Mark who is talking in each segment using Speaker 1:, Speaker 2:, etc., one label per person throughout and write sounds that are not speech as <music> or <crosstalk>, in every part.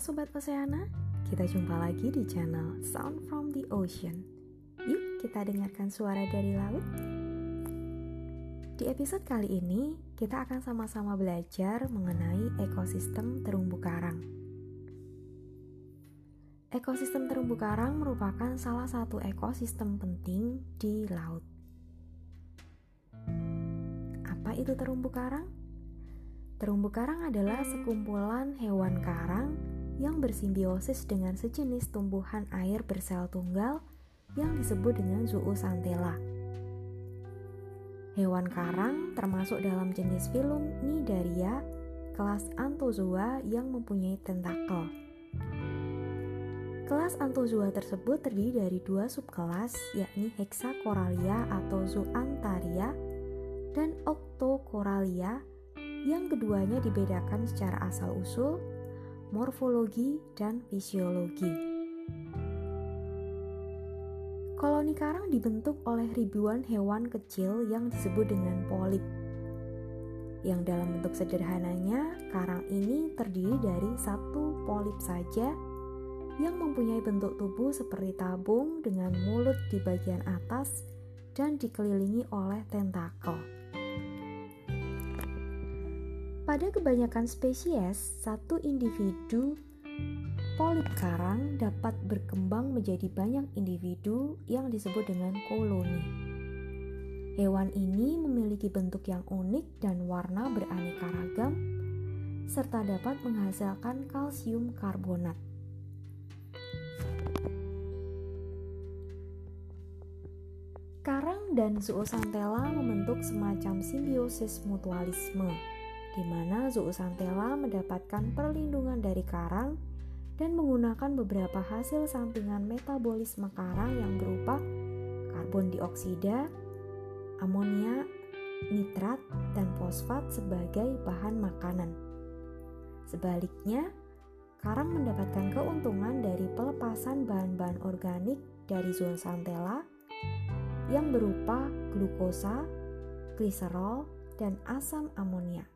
Speaker 1: Sobat Oceana, kita jumpa lagi di channel Sound from the Ocean. Yuk kita dengarkan suara dari laut. Di episode kali ini, kita akan sama-sama belajar mengenai ekosistem terumbu karang. Ekosistem terumbu karang merupakan salah satu ekosistem penting di laut. Apa itu terumbu karang? Terumbu karang adalah sekumpulan hewan karang yang bersimbiosis dengan sejenis tumbuhan air bersel tunggal yang disebut dengan zooxanthella. Hewan karang termasuk dalam jenis filum Nidaria kelas Anthozoa yang mempunyai tentakel. Kelas Anthozoa tersebut terdiri dari dua subkelas yakni Hexacoralia atau Zoantharia dan Octocoralia yang keduanya dibedakan secara asal-usul, morfologi, dan fisiologi. Koloni karang dibentuk oleh ribuan hewan kecil yang disebut dengan polip. Yang dalam bentuk sederhananya, karang ini terdiri dari satu polip saja yang mempunyai bentuk tubuh seperti tabung dengan mulut di bagian atas dan dikelilingi oleh tentakel. Pada kebanyakan spesies, satu individu polip karang dapat berkembang menjadi banyak individu yang disebut dengan koloni. Hewan ini memiliki bentuk yang unik dan warna beraneka ragam, serta dapat menghasilkan kalsium karbonat. Karang dan zooxanthella membentuk semacam simbiosis mutualisme di mana zooxanthella mendapatkan perlindungan dari karang dan menggunakan beberapa hasil sampingan metabolisme karang yang berupa karbon dioksida, amonia, nitrat, dan fosfat sebagai bahan makanan. Sebaliknya, karang mendapatkan keuntungan dari pelepasan bahan-bahan organik dari zooxanthella yang berupa glukosa, gliserol, dan asam amonia.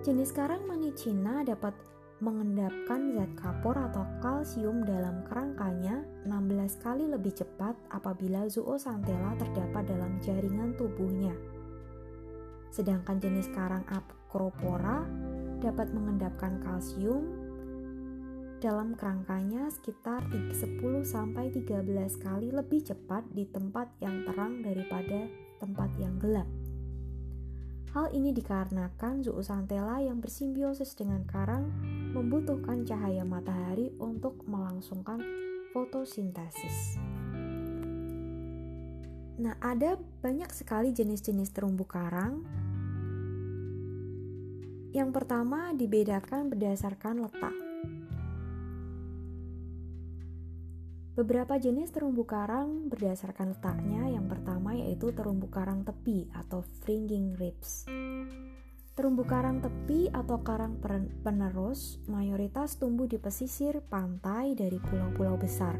Speaker 1: Jenis karang mani Cina dapat mengendapkan zat kapur atau kalsium dalam kerangkanya 16 kali lebih cepat apabila zooxanthella terdapat dalam jaringan tubuhnya. Sedangkan jenis karang acropora dapat mengendapkan kalsium dalam kerangkanya sekitar 10 sampai 13 kali lebih cepat di tempat yang terang daripada tempat yang gelap. Hal ini dikarenakan zooxanthella yang bersimbiosis dengan karang membutuhkan cahaya matahari untuk melangsungkan fotosintesis. Nah, ada banyak sekali jenis-jenis terumbu karang. Yang pertama dibedakan berdasarkan letak. Beberapa jenis terumbu karang berdasarkan letaknya. Yang pertama yaitu terumbu karang tepi atau fringing reefs. Terumbu karang tepi atau karang penerus mayoritas tumbuh di pesisir pantai dari pulau-pulau besar.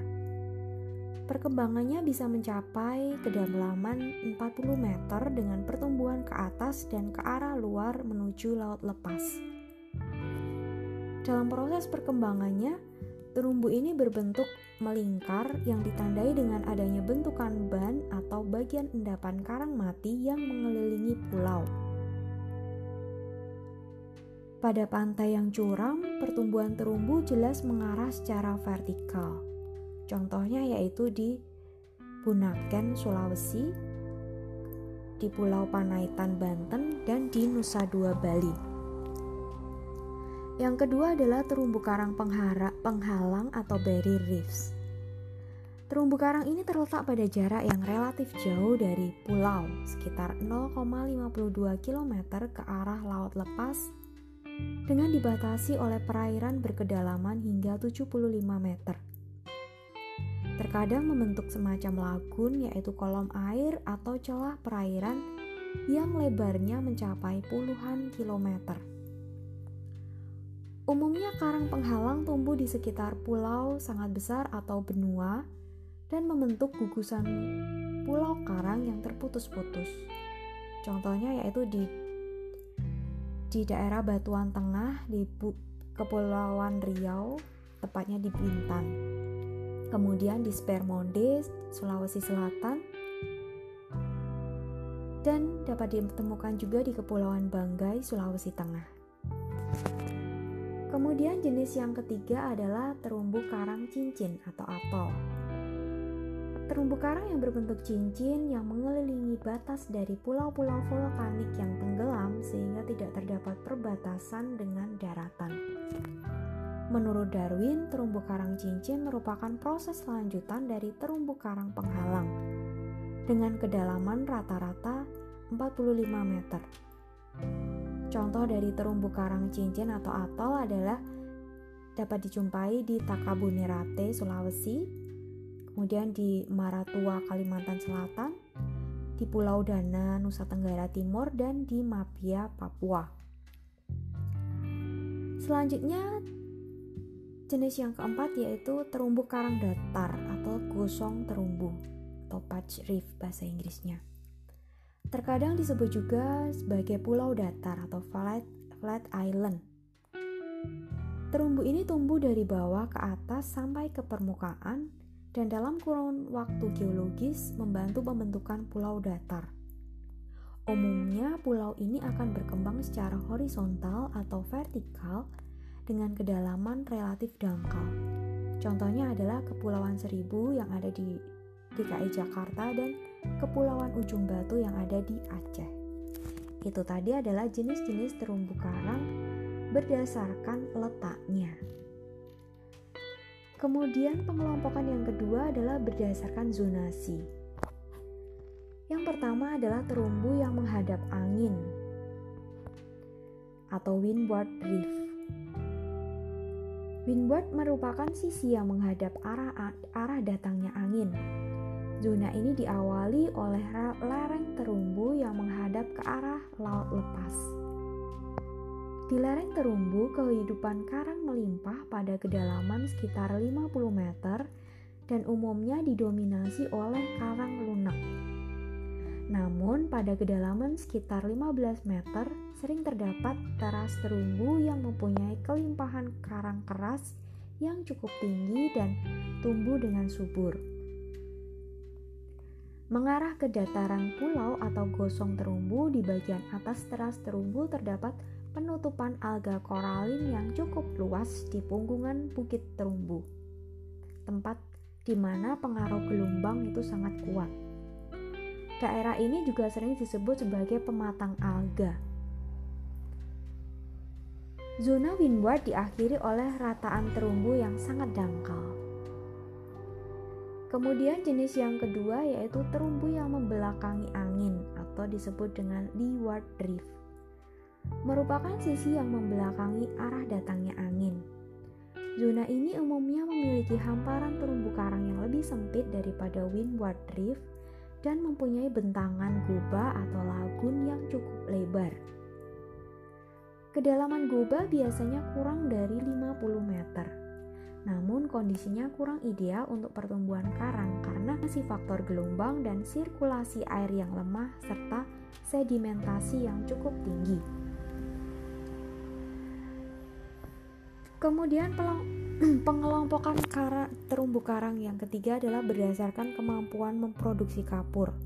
Speaker 1: Perkembangannya bisa mencapai kedalaman 40 meter dengan pertumbuhan ke atas dan ke arah luar menuju laut lepas. Dalam proses perkembangannya, terumbu ini berbentuk melingkar yang ditandai dengan adanya bentukan ban atau bagian endapan karang mati yang mengelilingi pulau. Pada pantai yang curam, pertumbuhan terumbu jelas mengarah secara vertikal. Contohnya yaitu di Bunaken, Sulawesi, di Pulau Panaitan, Banten, dan di Nusa Dua, Bali. Yang kedua adalah terumbu karang penghara, penghalang atau barrier reefs. Terumbu karang ini terletak pada jarak yang relatif jauh dari pulau, sekitar 0,52 km ke arah laut lepas, dengan dibatasi oleh perairan berkedalaman hingga 75 meter. Terkadang membentuk semacam lagun, yaitu kolom air atau celah perairan yang lebarnya mencapai puluhan kilometer. Umumnya karang penghalang tumbuh di sekitar pulau sangat besar atau benua dan membentuk gugusan pulau karang yang terputus-putus. Contohnya yaitu di di daerah Batuan Tengah, di Kepulauan Riau, tepatnya di Bintan. Kemudian di Spermonde, Sulawesi Selatan, dan dapat ditemukan juga di Kepulauan Banggai, Sulawesi Tengah. Kemudian jenis yang ketiga adalah terumbu karang cincin atau atol. Terumbu karang yang berbentuk cincin yang mengelilingi batas dari pulau-pulau vulkanik yang tenggelam sehingga tidak terdapat perbatasan dengan daratan. Menurut Darwin, terumbu karang cincin merupakan proses lanjutan dari terumbu karang penghalang dengan kedalaman rata-rata 45 meter. Contoh dari terumbu karang cincin atau atol adalah dapat dijumpai di Takabonerate, Sulawesi, kemudian di Maratua, Kalimantan Selatan, di Pulau Dana, Nusa Tenggara Timur, dan di Mapia, Papua. Selanjutnya, jenis yang keempat yaitu terumbu karang datar atau gosong terumbu atau patch reef bahasa Inggrisnya. Terkadang disebut juga sebagai pulau datar atau flat, flat island. Terumbu ini tumbuh dari bawah ke atas sampai ke permukaan dan dalam kurun waktu geologis membantu pembentukan pulau datar. Umumnya, pulau ini akan berkembang secara horizontal atau vertikal dengan kedalaman relatif dangkal. Contohnya adalah Kepulauan Seribu yang ada di DKI Jakarta dan Kepulauan Ujung Batu yang ada di Aceh. Itu tadi adalah jenis-jenis terumbu karang berdasarkan letaknya. Kemudian pengelompokan yang kedua adalah berdasarkan zonasi. Yang pertama adalah terumbu yang menghadap angin atau windward reef. Windward merupakan sisi yang menghadap arah arah datangnya angin. Zona ini diawali oleh lereng terumbu yang menghadap ke arah laut lepas. Di lereng terumbu, kehidupan karang melimpah pada kedalaman sekitar 50 meter dan umumnya didominasi oleh karang lunak. Namun, pada kedalaman sekitar 15 meter, sering terdapat teras terumbu yang mempunyai kelimpahan karang keras yang cukup tinggi dan tumbuh dengan subur. Mengarah ke dataran pulau atau gosong terumbu di bagian atas teras terumbu terdapat penutupan alga koralin yang cukup luas di punggungan Bukit Terumbu, tempat di mana pengaruh gelombang itu sangat kuat. Daerah ini juga sering disebut sebagai pematang alga. Zona windward diakhiri oleh rataan terumbu yang sangat dangkal. Kemudian jenis yang kedua yaitu terumbu yang membelakangi angin atau disebut dengan leeward drift merupakan sisi yang membelakangi arah datangnya angin. Zona ini umumnya memiliki hamparan terumbu karang yang lebih sempit daripada windward drift dan mempunyai bentangan goba atau lagun yang cukup lebar. Kedalaman goba biasanya kurang dari 50 meter. Namun kondisinya kurang ideal untuk pertumbuhan karang karena masih faktor gelombang dan sirkulasi air yang lemah serta sedimentasi yang cukup tinggi. Kemudian <clears throat> pengelompokan kara, terumbu karang yang ketiga adalah berdasarkan kemampuan memproduksi kapur.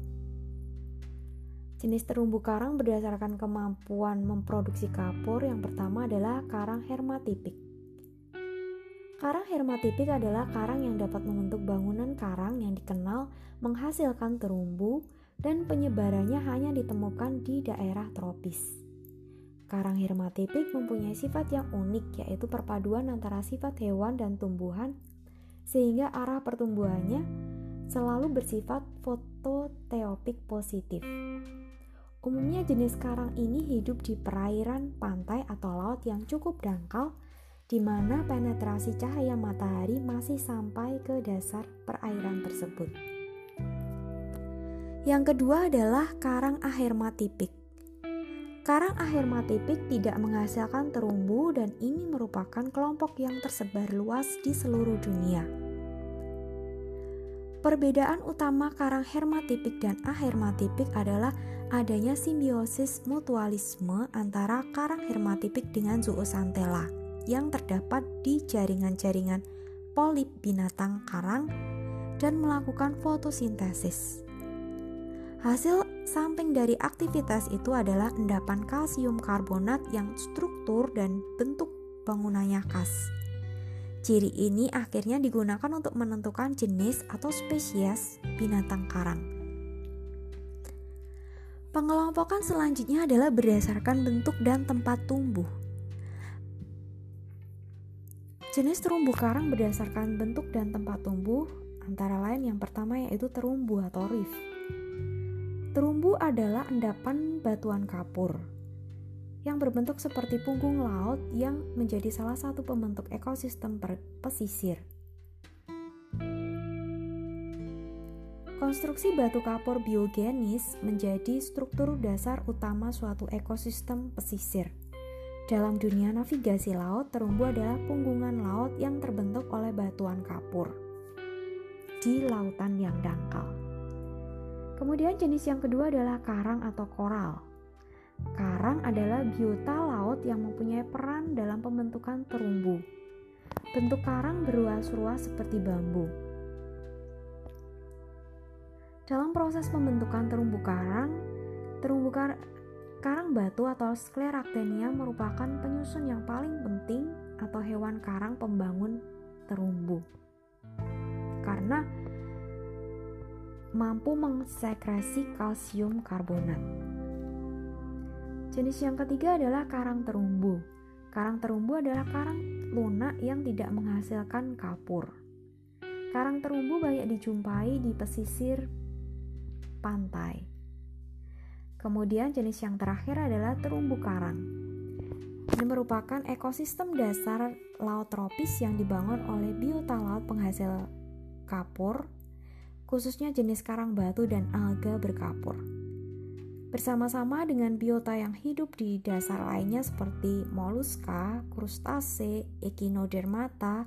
Speaker 1: Jenis terumbu karang berdasarkan kemampuan memproduksi kapur yang pertama adalah karang hermatipik. Karang hermatipik adalah karang yang dapat membentuk bangunan karang yang dikenal menghasilkan terumbu dan penyebarannya hanya ditemukan di daerah tropis. Karang hermatipik mempunyai sifat yang unik yaitu perpaduan antara sifat hewan dan tumbuhan sehingga arah pertumbuhannya selalu bersifat fototeopik positif. Umumnya jenis karang ini hidup di perairan pantai atau laut yang cukup dangkal di mana penetrasi cahaya matahari masih sampai ke dasar perairan tersebut. Yang kedua adalah karang ahermatipik. Karang ahermatipik tidak menghasilkan terumbu dan ini merupakan kelompok yang tersebar luas di seluruh dunia. Perbedaan utama karang hermatipik dan ahermatipik adalah adanya simbiosis mutualisme antara karang hermatipik dengan zooxanthella. Yang terdapat di jaringan-jaringan polip binatang karang dan melakukan fotosintesis. Hasil samping dari aktivitas itu adalah endapan kalsium karbonat yang struktur dan bentuk bangunannya khas. Ciri ini akhirnya digunakan untuk menentukan jenis atau spesies binatang karang. Pengelompokan selanjutnya adalah berdasarkan bentuk dan tempat tumbuh. Jenis terumbu karang berdasarkan bentuk dan tempat tumbuh antara lain yang pertama yaitu terumbu atau reef. Terumbu adalah endapan batuan kapur yang berbentuk seperti punggung laut yang menjadi salah satu pembentuk ekosistem pesisir. Konstruksi batu kapur biogenis menjadi struktur dasar utama suatu ekosistem pesisir. Dalam dunia navigasi laut, terumbu adalah punggungan laut yang terbentuk oleh batuan kapur di lautan yang dangkal. Kemudian jenis yang kedua adalah karang atau koral. Karang adalah biota laut yang mempunyai peran dalam pembentukan terumbu. Bentuk karang beruas-ruas seperti bambu. Dalam proses pembentukan terumbu karang, terumbu kar karang batu atau Scleractenia merupakan penyusun yang paling penting atau hewan karang pembangun terumbu. Karena mampu mengsekresi kalsium karbonat. Jenis yang ketiga adalah karang terumbu. Karang terumbu adalah karang lunak yang tidak menghasilkan kapur. Karang terumbu banyak dijumpai di pesisir pantai. Kemudian jenis yang terakhir adalah terumbu karang. Ini merupakan ekosistem dasar laut tropis yang dibangun oleh biota laut penghasil kapur khususnya jenis karang batu dan alga berkapur. Bersama-sama dengan biota yang hidup di dasar lainnya seperti moluska, krustase, echinodermata,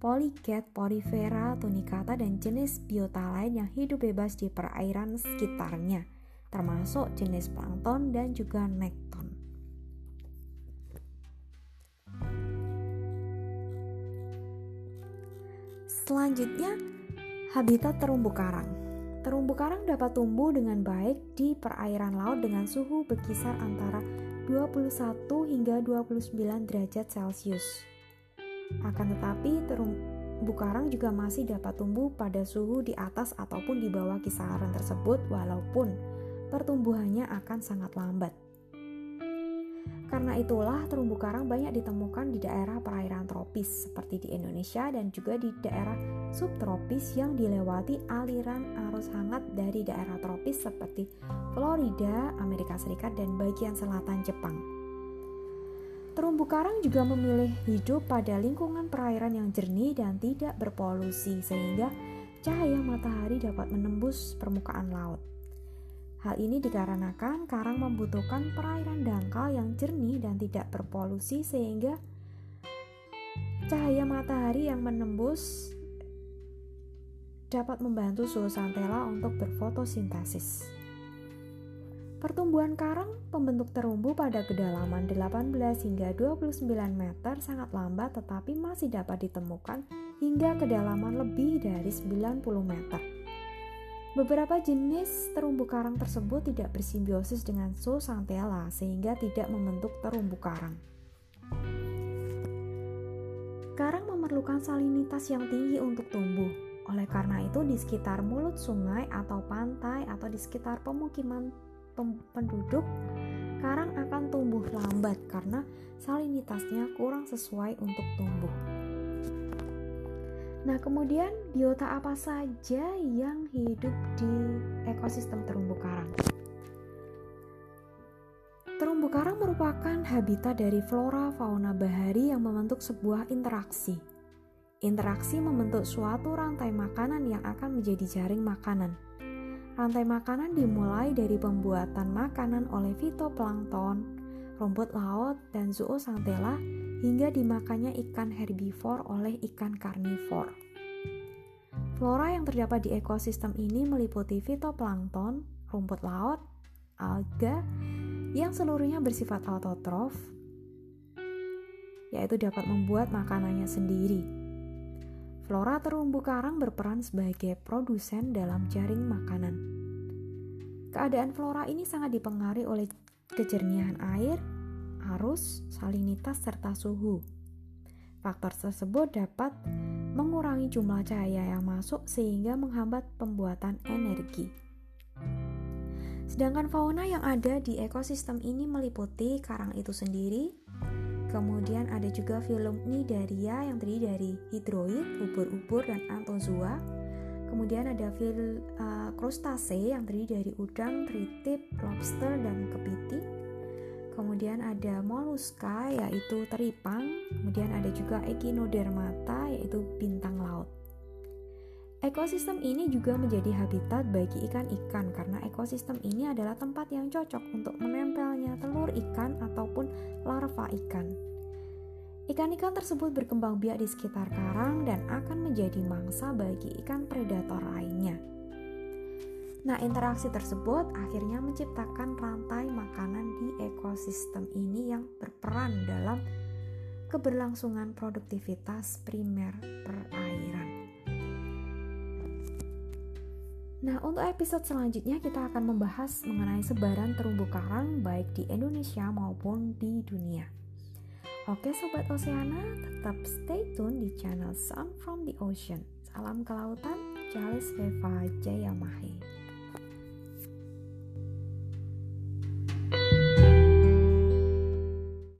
Speaker 1: polychaete, porifera, tunicata, dan jenis biota lain yang hidup bebas di perairan sekitarnya, termasuk jenis plankton dan juga nekton. Selanjutnya, Habitat terumbu karang Terumbu karang dapat tumbuh dengan baik di perairan laut dengan suhu berkisar antara 21 hingga 29 derajat Celcius. Akan tetapi, terumbu karang juga masih dapat tumbuh pada suhu di atas ataupun di bawah kisaran tersebut walaupun pertumbuhannya akan sangat lambat. Karena itulah terumbu karang banyak ditemukan di daerah perairan tropis seperti di Indonesia dan juga di daerah subtropis yang dilewati aliran arus hangat dari daerah tropis seperti Florida, Amerika Serikat dan bagian selatan Jepang. Terumbu karang juga memilih hidup pada lingkungan perairan yang jernih dan tidak berpolusi sehingga cahaya matahari dapat menembus permukaan laut. Hal ini dikarenakan karang membutuhkan perairan dangkal yang jernih dan tidak berpolusi sehingga cahaya matahari yang menembus dapat membantu suhu santela untuk berfotosintesis. Pertumbuhan karang pembentuk terumbu pada kedalaman 18 hingga 29 meter sangat lambat tetapi masih dapat ditemukan hingga kedalaman lebih dari 90 meter. Beberapa jenis terumbu karang tersebut tidak bersimbiosis dengan zooxanthella sehingga tidak membentuk terumbu karang. Karang memerlukan salinitas yang tinggi untuk tumbuh. Oleh karena itu, di sekitar mulut sungai atau pantai atau di sekitar pemukiman penduduk, karang akan tumbuh lambat karena salinitasnya kurang sesuai untuk tumbuh. Nah, kemudian biota apa saja yang hidup di ekosistem terumbu karang? Terumbu karang merupakan habitat dari flora fauna bahari yang membentuk sebuah interaksi. Interaksi membentuk suatu rantai makanan yang akan menjadi jaring makanan. Rantai makanan dimulai dari pembuatan makanan oleh fitoplankton, rumput laut, dan zooxanthella hingga dimakannya ikan herbivor oleh ikan karnivor. Flora yang terdapat di ekosistem ini meliputi fitoplankton, rumput laut, alga, yang seluruhnya bersifat autotrof, yaitu dapat membuat makanannya sendiri. Flora terumbu karang berperan sebagai produsen dalam jaring makanan. Keadaan flora ini sangat dipengaruhi oleh kejernihan air, arus, salinitas, serta suhu. Faktor tersebut dapat mengurangi jumlah cahaya yang masuk sehingga menghambat pembuatan energi. Sedangkan fauna yang ada di ekosistem ini meliputi karang itu sendiri, kemudian ada juga filum Cnidaria yang terdiri dari hidroid, ubur-ubur, dan anthozoa. Kemudian ada fil uh, yang terdiri dari udang, tritip, lobster, dan kepiting. Kemudian ada moluska yaitu teripang, kemudian ada juga echinodermata yaitu bintang laut. Ekosistem ini juga menjadi habitat bagi ikan-ikan karena ekosistem ini adalah tempat yang cocok untuk menempelnya telur ikan ataupun larva ikan. Ikan-ikan tersebut berkembang biak di sekitar karang dan akan menjadi mangsa bagi ikan predator lainnya. Nah, interaksi tersebut akhirnya menciptakan rantai makanan di ekosistem ini yang berperan dalam keberlangsungan produktivitas primer perairan. Nah, untuk episode selanjutnya kita akan membahas mengenai sebaran terumbu karang baik di Indonesia maupun di dunia. Oke Sobat Oceana, tetap stay tune di channel Sound from the Ocean. Salam kelautan, Charles Reva Jayamahe.